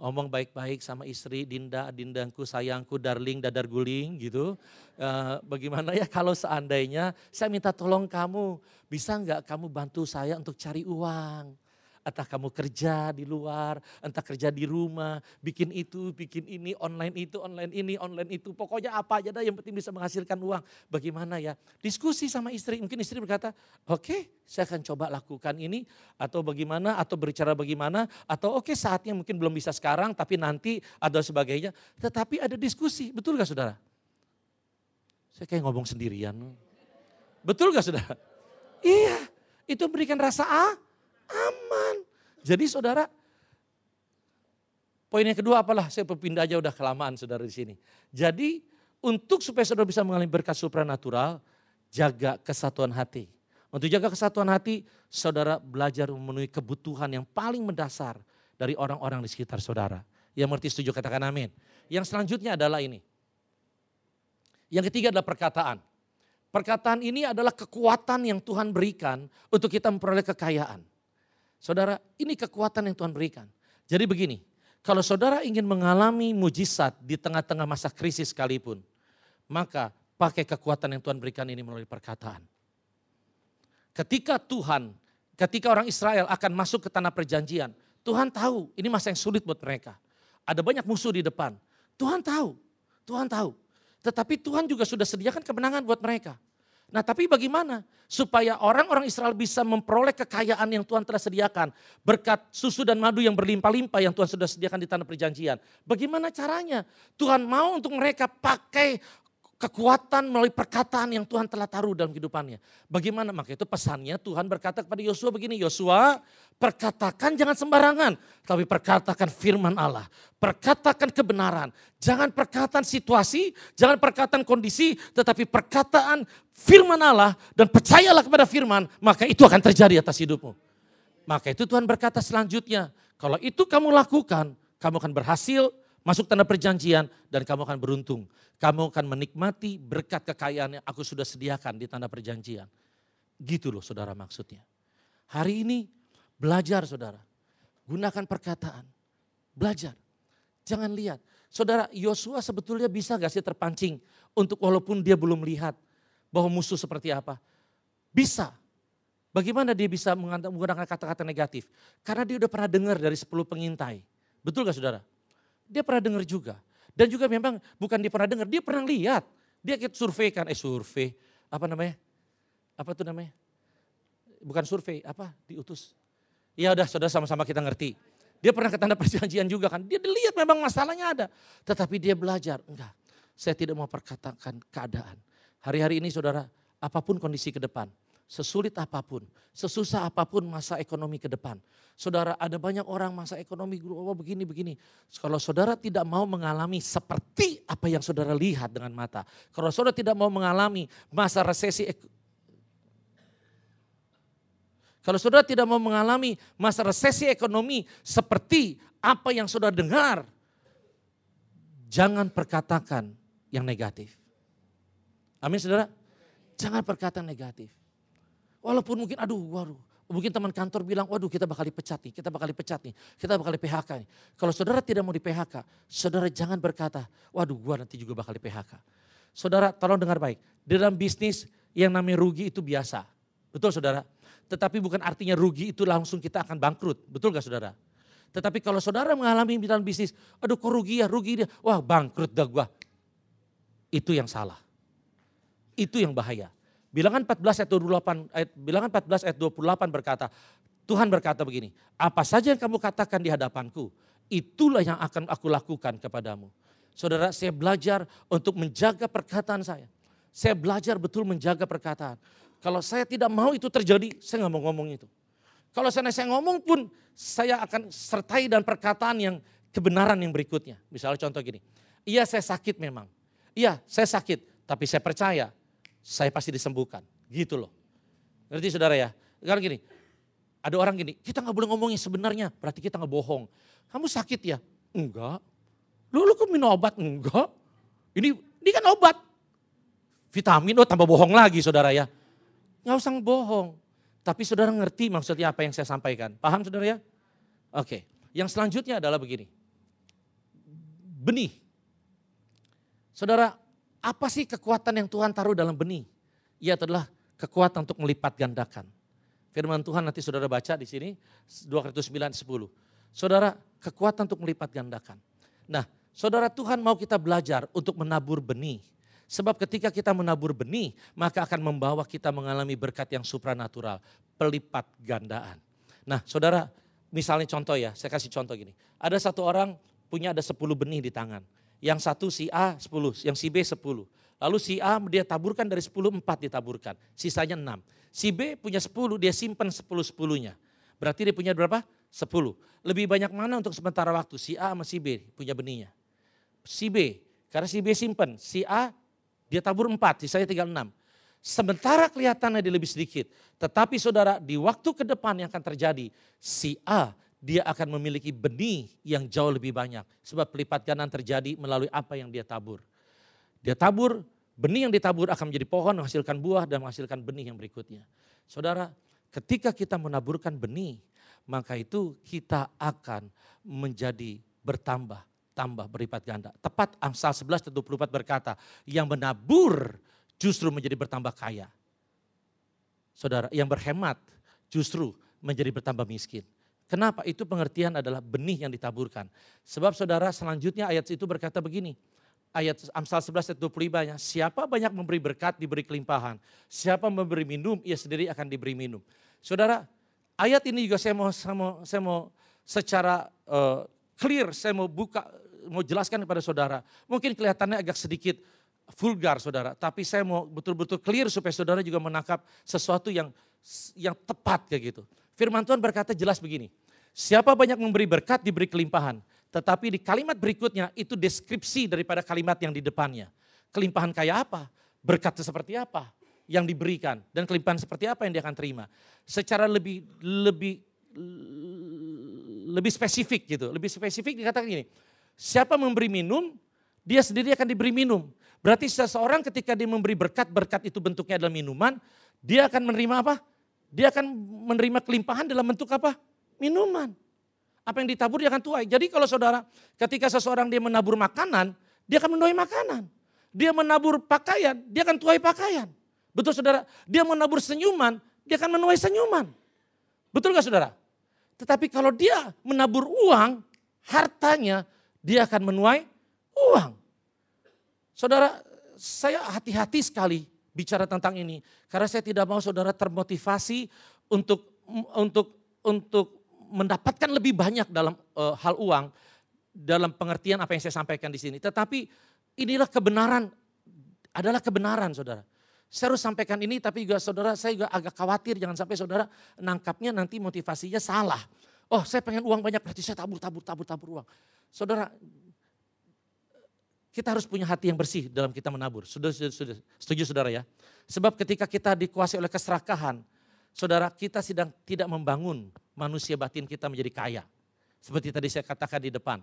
Ngomong baik-baik sama istri, Dinda, Dindangku, sayangku, darling, dadar guling gitu. E, bagaimana ya kalau seandainya saya minta tolong kamu, bisa nggak kamu bantu saya untuk cari uang? Entah kamu kerja di luar, entah kerja di rumah, bikin itu, bikin ini, online itu, online ini, online itu. Pokoknya apa aja dah yang penting bisa menghasilkan uang. Bagaimana ya? Diskusi sama istri, mungkin istri berkata, oke okay, saya akan coba lakukan ini. Atau bagaimana, atau berbicara bagaimana. Atau oke okay, saatnya mungkin belum bisa sekarang, tapi nanti ada sebagainya. Tetapi ada diskusi, betul gak saudara? Saya kayak ngomong sendirian. Betul gak saudara? Iya, itu memberikan rasa ah, aman. Jadi saudara, poin yang kedua apalah, saya berpindah aja udah kelamaan saudara di sini. Jadi untuk supaya saudara bisa mengalami berkat supranatural, jaga kesatuan hati. Untuk jaga kesatuan hati, saudara belajar memenuhi kebutuhan yang paling mendasar dari orang-orang di sekitar saudara. Yang mengerti setuju katakan amin. Yang selanjutnya adalah ini. Yang ketiga adalah perkataan. Perkataan ini adalah kekuatan yang Tuhan berikan untuk kita memperoleh kekayaan. Saudara, ini kekuatan yang Tuhan berikan. Jadi begini, kalau saudara ingin mengalami mujizat di tengah-tengah masa krisis sekalipun, maka pakai kekuatan yang Tuhan berikan ini melalui perkataan. Ketika Tuhan, ketika orang Israel akan masuk ke tanah perjanjian, Tuhan tahu ini masa yang sulit buat mereka. Ada banyak musuh di depan. Tuhan tahu, Tuhan tahu. Tetapi Tuhan juga sudah sediakan kemenangan buat mereka. Nah tapi bagaimana supaya orang-orang Israel bisa memperoleh kekayaan yang Tuhan telah sediakan. Berkat susu dan madu yang berlimpah-limpah yang Tuhan sudah sediakan di tanah perjanjian. Bagaimana caranya? Tuhan mau untuk mereka pakai kekuatan melalui perkataan yang Tuhan telah taruh dalam kehidupannya. Bagaimana? Maka itu pesannya Tuhan berkata kepada Yosua begini, Yosua perkatakan jangan sembarangan, tapi perkatakan firman Allah. Perkatakan kebenaran, jangan perkataan situasi, jangan perkataan kondisi, tetapi perkataan firman Allah dan percayalah kepada firman, maka itu akan terjadi atas hidupmu. Maka itu Tuhan berkata selanjutnya, kalau itu kamu lakukan, kamu akan berhasil masuk tanah perjanjian dan kamu akan beruntung. Kamu akan menikmati berkat kekayaan yang aku sudah sediakan di tanah perjanjian. Gitu loh saudara maksudnya. Hari ini belajar saudara. Gunakan perkataan. Belajar. Jangan lihat. Saudara Yosua sebetulnya bisa gak sih terpancing untuk walaupun dia belum lihat bahwa musuh seperti apa. Bisa. Bagaimana dia bisa menggunakan kata-kata negatif? Karena dia udah pernah dengar dari 10 pengintai. Betul gak saudara? Dia pernah dengar juga. Dan juga memang bukan dia pernah dengar, dia pernah lihat. Dia ikut survei kan, eh survei, apa namanya? Apa tuh namanya? Bukan survei, apa? Diutus. Ya udah, saudara sama-sama kita ngerti. Dia pernah ke tanda perjanjian juga kan. Dia lihat memang masalahnya ada. Tetapi dia belajar, enggak. Saya tidak mau perkatakan keadaan. Hari-hari ini saudara, apa pun kondisi ke depan, sesulit apa pun, sesusah apa pun masa ekonomi ke depan. Saudara, ada banyak orang masa ekonomi oh begini begini. Kalau saudara tidak mau mengalami seperti apa yang saudara lihat dengan mata, kalau saudara tidak mau mengalami masa resesi kalau saudara tidak mau mengalami masa resesi ekonomi seperti apa yang saudara dengar, jangan perkatakan yang negatif. Amin saudara? Jangan perkataan negatif. Walaupun mungkin aduh waduh, mungkin teman kantor bilang waduh kita bakal dipecat nih, kita bakal dipecat nih, kita bakal di PHK nih. Kalau saudara tidak mau di PHK, saudara jangan berkata waduh gua nanti juga bakal di PHK. Saudara tolong dengar baik, di dalam bisnis yang namanya rugi itu biasa. Betul saudara? Tetapi bukan artinya rugi itu langsung kita akan bangkrut. Betul gak saudara? Tetapi kalau saudara mengalami dalam bisnis, aduh kok rugi ya, rugi dia. Wah bangkrut dah gua. Itu yang salah. Itu yang bahaya. Bilangan 14 ayat 28 ayat bilangan 14 ayat 28 berkata, Tuhan berkata begini, apa saja yang kamu katakan di hadapanku, itulah yang akan aku lakukan kepadamu. Saudara, saya belajar untuk menjaga perkataan saya. Saya belajar betul menjaga perkataan. Kalau saya tidak mau itu terjadi, saya nggak mau ngomong itu. Kalau saya, saya ngomong pun, saya akan sertai dan perkataan yang kebenaran yang berikutnya. Misalnya contoh gini, iya saya sakit memang. Iya saya sakit, tapi saya percaya saya pasti disembuhkan. Gitu loh. Ngerti saudara ya? Sekarang gini, ada orang gini, kita nggak boleh ngomongin sebenarnya, berarti kita nggak bohong. Kamu sakit ya? Enggak. Lu, lu kok minum obat? Enggak. Ini, ini kan obat. vitamin, oh tambah bohong lagi saudara ya. Nggak usah bohong. Tapi saudara ngerti maksudnya apa yang saya sampaikan. Paham saudara ya? Oke, yang selanjutnya adalah begini. Benih. Saudara, apa sih kekuatan yang Tuhan taruh dalam benih? Ia adalah kekuatan untuk melipat gandakan. Firman Tuhan nanti saudara baca di sini 2 Korintus 9 10. Saudara, kekuatan untuk melipat gandakan. Nah, saudara Tuhan mau kita belajar untuk menabur benih. Sebab ketika kita menabur benih, maka akan membawa kita mengalami berkat yang supranatural, pelipat gandaan. Nah, saudara, misalnya contoh ya, saya kasih contoh gini. Ada satu orang punya ada 10 benih di tangan. Yang satu si A 10, yang si B 10. Lalu si A dia taburkan dari 10, 4 ditaburkan. Sisanya 6. Si B punya 10, dia simpan 10-10-nya. Berarti dia punya berapa? 10. Lebih banyak mana untuk sementara waktu? Si A sama si B punya benihnya. Si B, karena si B simpan. Si A dia tabur 4, sisanya tinggal 6. Sementara kelihatannya dia lebih sedikit. Tetapi saudara di waktu ke depan yang akan terjadi. Si A dia akan memiliki benih yang jauh lebih banyak. Sebab pelipat gandaan terjadi melalui apa yang dia tabur. Dia tabur, benih yang ditabur akan menjadi pohon, menghasilkan buah dan menghasilkan benih yang berikutnya. Saudara, ketika kita menaburkan benih, maka itu kita akan menjadi bertambah, tambah berlipat ganda. Tepat Amsal 11 24 berkata, yang menabur justru menjadi bertambah kaya. Saudara, yang berhemat justru menjadi bertambah miskin. Kenapa? Itu pengertian adalah benih yang ditaburkan. Sebab saudara selanjutnya ayat itu berkata begini, ayat Amsal 11 ayat 25 nya, siapa banyak memberi berkat diberi kelimpahan, siapa memberi minum ia sendiri akan diberi minum. Saudara, ayat ini juga saya mau saya mau, saya mau secara uh, clear saya mau buka mau jelaskan kepada saudara. Mungkin kelihatannya agak sedikit vulgar saudara, tapi saya mau betul-betul clear supaya saudara juga menangkap sesuatu yang yang tepat kayak gitu. Firman Tuhan berkata jelas begini, siapa banyak memberi berkat diberi kelimpahan, tetapi di kalimat berikutnya itu deskripsi daripada kalimat yang di depannya. Kelimpahan kayak apa? Berkat seperti apa yang diberikan dan kelimpahan seperti apa yang dia akan terima. Secara lebih lebih lebih spesifik gitu. Lebih spesifik dikatakan gini. Siapa memberi minum, dia sendiri akan diberi minum. Berarti seseorang ketika dia memberi berkat, berkat itu bentuknya adalah minuman, dia akan menerima apa? Dia akan menerima kelimpahan dalam bentuk apa? Minuman. Apa yang ditabur dia akan tuai. Jadi kalau saudara ketika seseorang dia menabur makanan, dia akan menuai makanan. Dia menabur pakaian, dia akan tuai pakaian. Betul saudara? Dia menabur senyuman, dia akan menuai senyuman. Betul gak saudara? Tetapi kalau dia menabur uang, hartanya dia akan menuai uang. Saudara, saya hati-hati sekali bicara tentang ini karena saya tidak mau saudara termotivasi untuk untuk untuk mendapatkan lebih banyak dalam uh, hal uang dalam pengertian apa yang saya sampaikan di sini. Tetapi inilah kebenaran adalah kebenaran Saudara. Saya harus sampaikan ini tapi juga saudara saya juga agak khawatir jangan sampai saudara nangkapnya nanti motivasinya salah. Oh saya pengen uang banyak berarti saya tabur, tabur, tabur, tabur uang. Saudara kita harus punya hati yang bersih dalam kita menabur. Sudah, sudah, sudah. Setuju saudara ya? Sebab ketika kita dikuasai oleh keserakahan, saudara kita sedang tidak membangun manusia batin kita menjadi kaya. Seperti tadi saya katakan di depan.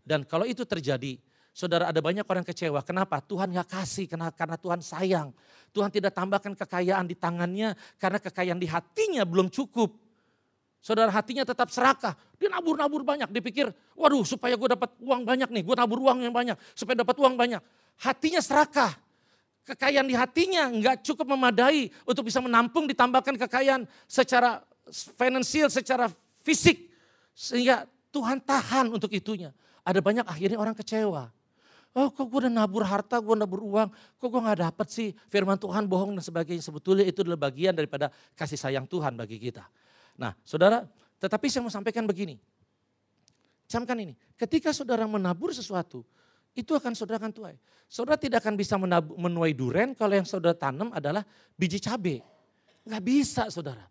Dan kalau itu terjadi, saudara ada banyak orang kecewa. Kenapa? Tuhan gak kasih karena, karena Tuhan sayang. Tuhan tidak tambahkan kekayaan di tangannya karena kekayaan di hatinya belum cukup. Saudara hatinya tetap serakah. Dia nabur-nabur banyak. Dia pikir, waduh supaya gue dapat uang banyak nih. Gue nabur uang yang banyak. Supaya dapat uang banyak. Hatinya serakah kekayaan di hatinya nggak cukup memadai untuk bisa menampung ditambahkan kekayaan secara finansial, secara fisik. Sehingga Tuhan tahan untuk itunya. Ada banyak akhirnya orang kecewa. Oh kok gue udah nabur harta, gue nabur uang, kok gue gak dapet sih firman Tuhan bohong dan sebagainya. Sebetulnya itu adalah bagian daripada kasih sayang Tuhan bagi kita. Nah saudara, tetapi saya mau sampaikan begini. Camkan ini, ketika saudara menabur sesuatu, itu akan saudara akan tuai. Saudara tidak akan bisa menuai duren kalau yang saudara tanam adalah biji cabai. Gak bisa saudara.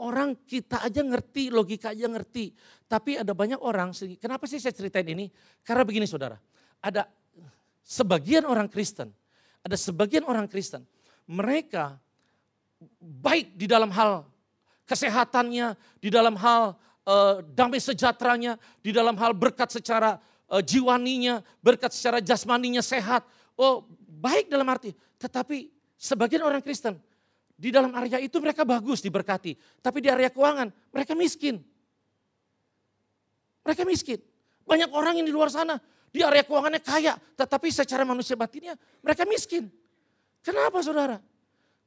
Orang kita aja ngerti, logika aja ngerti. Tapi ada banyak orang, kenapa sih saya ceritain ini? Karena begini saudara, ada sebagian orang Kristen, ada sebagian orang Kristen, mereka baik di dalam hal kesehatannya, di dalam hal uh, damai sejahteranya, di dalam hal berkat secara uh, jiwaninya, berkat secara jasmaninya sehat. Oh baik dalam arti, tetapi Sebagian orang Kristen di dalam area itu mereka bagus diberkati, tapi di area keuangan mereka miskin. Mereka miskin. Banyak orang yang di luar sana di area keuangannya kaya, tetapi secara manusia batinnya mereka miskin. Kenapa saudara?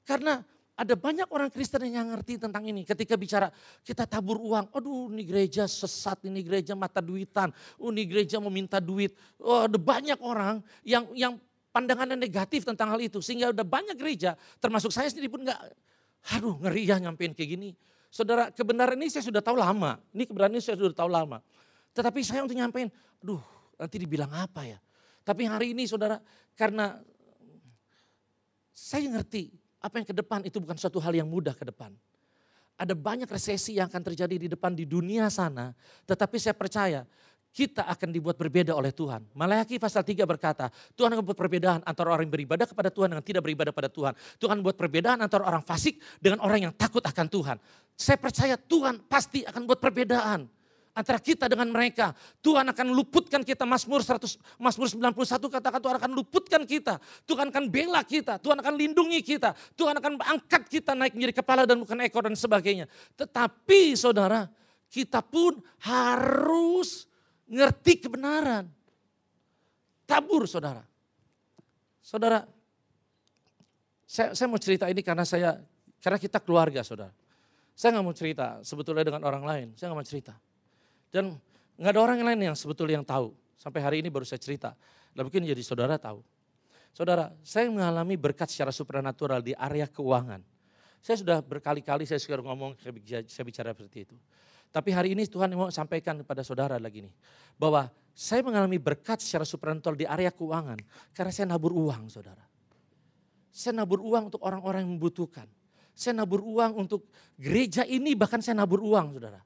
Karena ada banyak orang Kristen yang ngerti tentang ini. Ketika bicara kita tabur uang, aduh ini gereja sesat, ini gereja mata duitan, oh, ini gereja minta duit. Oh, ada banyak orang yang yang pandangannya negatif tentang hal itu. Sehingga udah banyak gereja, termasuk saya sendiri pun nggak, aduh ngeri ya nyampein kayak gini. Saudara, kebenaran ini saya sudah tahu lama. Ini kebenaran ini saya sudah tahu lama. Tetapi saya untuk nyampein, aduh nanti dibilang apa ya. Tapi hari ini saudara, karena saya ngerti apa yang ke depan itu bukan suatu hal yang mudah ke depan. Ada banyak resesi yang akan terjadi di depan di dunia sana. Tetapi saya percaya kita akan dibuat berbeda oleh Tuhan. Malaiki pasal 3 berkata, Tuhan akan buat perbedaan antara orang yang beribadah kepada Tuhan dengan tidak beribadah pada Tuhan. Tuhan buat perbedaan antara orang fasik dengan orang yang takut akan Tuhan. Saya percaya Tuhan pasti akan buat perbedaan antara kita dengan mereka. Tuhan akan luputkan kita. Mazmur 100 Mazmur 91 katakan Tuhan akan luputkan kita. Tuhan akan bela kita, Tuhan akan lindungi kita. Tuhan akan angkat kita naik menjadi kepala dan bukan ekor dan sebagainya. Tetapi Saudara, kita pun harus ngerti kebenaran. Tabur saudara. Saudara, saya, saya mau cerita ini karena saya karena kita keluarga saudara. Saya nggak mau cerita sebetulnya dengan orang lain, saya nggak mau cerita. Dan nggak ada orang lain yang sebetulnya yang tahu. Sampai hari ini baru saya cerita. Dan mungkin jadi saudara tahu. Saudara, saya mengalami berkat secara supranatural di area keuangan. Saya sudah berkali-kali saya sudah ngomong, saya bicara seperti itu. Tapi hari ini Tuhan mau sampaikan kepada saudara lagi nih. Bahwa saya mengalami berkat secara supranatural di area keuangan. Karena saya nabur uang saudara. Saya nabur uang untuk orang-orang yang membutuhkan. Saya nabur uang untuk gereja ini bahkan saya nabur uang saudara.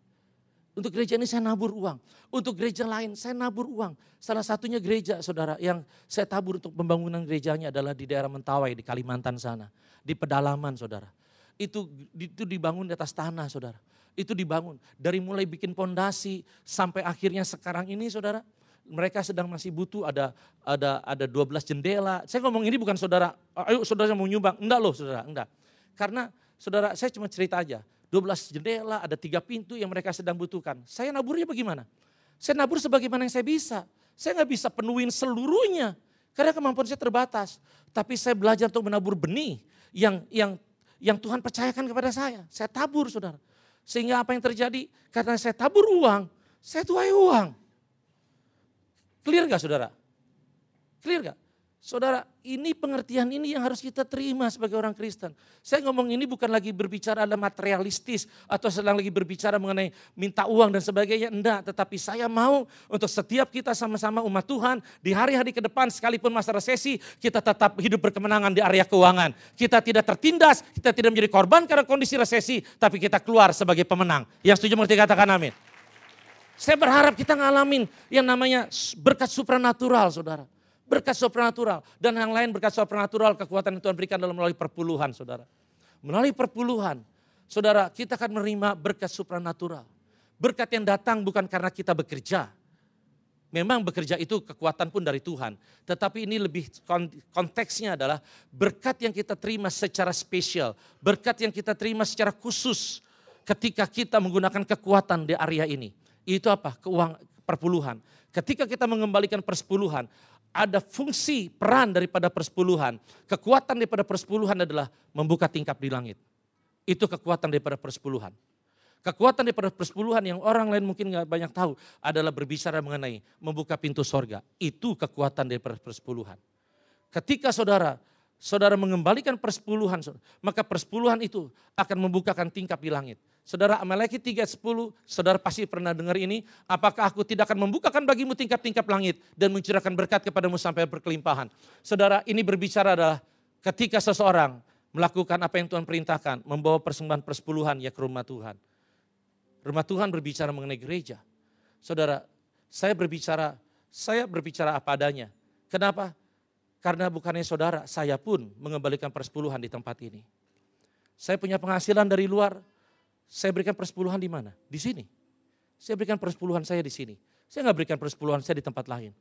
Untuk gereja ini saya nabur uang. Untuk gereja lain saya nabur uang. Salah satunya gereja saudara yang saya tabur untuk pembangunan gerejanya adalah di daerah Mentawai di Kalimantan sana. Di pedalaman saudara. Itu, itu dibangun di atas tanah saudara itu dibangun. Dari mulai bikin pondasi sampai akhirnya sekarang ini saudara, mereka sedang masih butuh ada ada ada 12 jendela. Saya ngomong ini bukan saudara, ayo saudara mau nyumbang. Enggak loh saudara, enggak. Karena saudara saya cuma cerita aja. 12 jendela, ada tiga pintu yang mereka sedang butuhkan. Saya naburnya bagaimana? Saya nabur sebagaimana yang saya bisa. Saya nggak bisa penuhin seluruhnya. Karena kemampuan saya terbatas. Tapi saya belajar untuk menabur benih yang yang yang Tuhan percayakan kepada saya. Saya tabur saudara. Sehingga apa yang terjadi? Karena saya tabur uang, saya tuai uang. Clear gak saudara? Clear gak? Saudara, ini pengertian ini yang harus kita terima sebagai orang Kristen. Saya ngomong ini bukan lagi berbicara ada materialistis atau sedang lagi berbicara mengenai minta uang dan sebagainya. Enggak, tetapi saya mau untuk setiap kita sama-sama umat Tuhan di hari-hari ke depan sekalipun masa resesi kita tetap hidup berkemenangan di area keuangan. Kita tidak tertindas, kita tidak menjadi korban karena kondisi resesi, tapi kita keluar sebagai pemenang. Yang setuju mengerti katakan amin. Saya berharap kita ngalamin yang namanya berkat supranatural saudara berkat supranatural. Dan yang lain berkat supranatural kekuatan yang Tuhan berikan dalam melalui perpuluhan saudara. Melalui perpuluhan, saudara kita akan menerima berkat supranatural. Berkat yang datang bukan karena kita bekerja. Memang bekerja itu kekuatan pun dari Tuhan. Tetapi ini lebih konteksnya adalah berkat yang kita terima secara spesial. Berkat yang kita terima secara khusus ketika kita menggunakan kekuatan di area ini. Itu apa? Keuang perpuluhan. Ketika kita mengembalikan persepuluhan, ada fungsi peran daripada persepuluhan. Kekuatan daripada persepuluhan adalah membuka tingkap di langit. Itu kekuatan daripada persepuluhan. Kekuatan daripada persepuluhan yang orang lain mungkin nggak banyak tahu adalah berbicara mengenai membuka pintu sorga. Itu kekuatan daripada persepuluhan. Ketika saudara saudara mengembalikan persepuluhan, maka persepuluhan itu akan membukakan tingkap di langit. Saudara Amaleki 3.10, saudara pasti pernah dengar ini. Apakah aku tidak akan membukakan bagimu tingkap-tingkap langit dan mencurahkan berkat kepadamu sampai berkelimpahan. Saudara ini berbicara adalah ketika seseorang melakukan apa yang Tuhan perintahkan, membawa persembahan persepuluhan ya ke rumah Tuhan. Rumah Tuhan berbicara mengenai gereja. Saudara, saya berbicara, saya berbicara apa adanya. Kenapa? Karena bukannya saudara, saya pun mengembalikan persepuluhan di tempat ini. Saya punya penghasilan dari luar, saya berikan persepuluhan di mana? Di sini. Saya berikan persepuluhan saya di sini. Saya nggak berikan persepuluhan saya di tempat lain.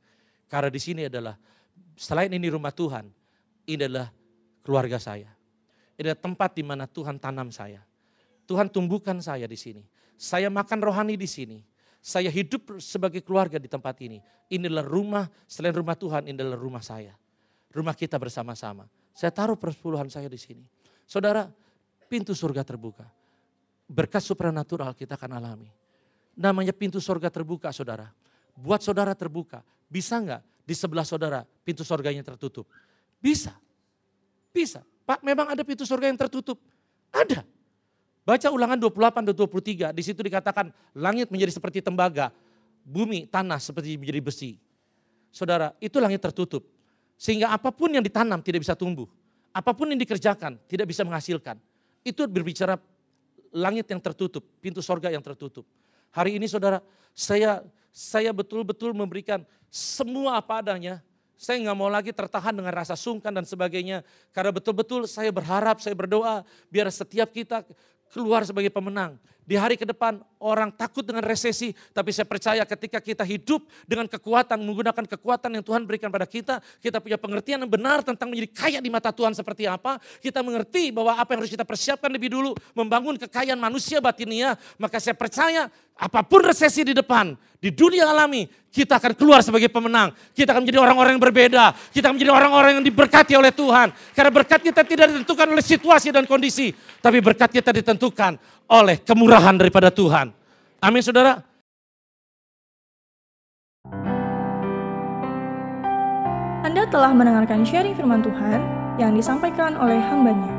Karena di sini adalah, selain ini rumah Tuhan, ini adalah keluarga saya. Ini adalah tempat di mana Tuhan tanam saya. Tuhan tumbuhkan saya di sini. Saya makan rohani di sini. Saya hidup sebagai keluarga di tempat ini. Inilah rumah, selain rumah Tuhan, ini adalah rumah saya. Rumah kita bersama-sama. Saya taruh persepuluhan saya di sini. Saudara, pintu surga terbuka. Berkat supranatural kita akan alami. Namanya pintu surga terbuka, saudara. Buat saudara terbuka. Bisa nggak di sebelah saudara pintu surganya tertutup? Bisa. Bisa. Pak, memang ada pintu surga yang tertutup. Ada. Baca ulangan 28 dan 23, di situ dikatakan langit menjadi seperti tembaga, bumi, tanah seperti menjadi besi. Saudara, itu langit tertutup. Sehingga apa pun yang ditanam tidak bisa tumbuh. Apa pun yang dikerjakan tidak bisa menghasilkan. Itu berbicara langit yang tertutup, pintu sorga yang tertutup. Hari ini saudara, saya saya betul-betul memberikan semua apa adanya. Saya nggak mau lagi tertahan dengan rasa sungkan dan sebagainya. Karena betul-betul saya berharap, saya berdoa biar setiap kita keluar sebagai pemenang. Di hari ke depan orang takut dengan resesi, tapi saya percaya ketika kita hidup dengan kekuatan, menggunakan kekuatan yang Tuhan berikan pada kita, kita punya pengertian yang benar tentang menjadi kaya di mata Tuhan seperti apa, kita mengerti bahwa apa yang harus kita persiapkan lebih dulu, membangun kekayaan manusia batinia, maka saya percaya apa pun resesi di depan, di dunia alami, kita akan keluar sebagai pemenang. Kita akan menjadi orang-orang yang berbeda. Kita akan menjadi orang-orang yang diberkati oleh Tuhan. Karena berkat kita tidak ditentukan oleh situasi dan kondisi. Tapi berkat kita ditentukan oleh kemurahan daripada Tuhan. Amin saudara. Anda telah mendengarkan sharing firman Tuhan yang disampaikan oleh hambanya.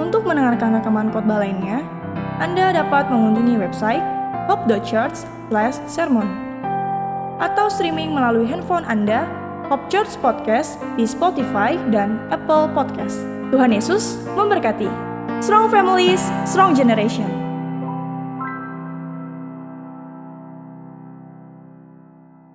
Untuk mendengarkan rekaman khotbah lainnya, Anda dapat mengunjungi website hope.church/sermon atau streaming melalui handphone Anda Hope Church Podcast di Spotify dan Apple Podcast. Tuhan Yesus memberkati. Strong families, strong generation.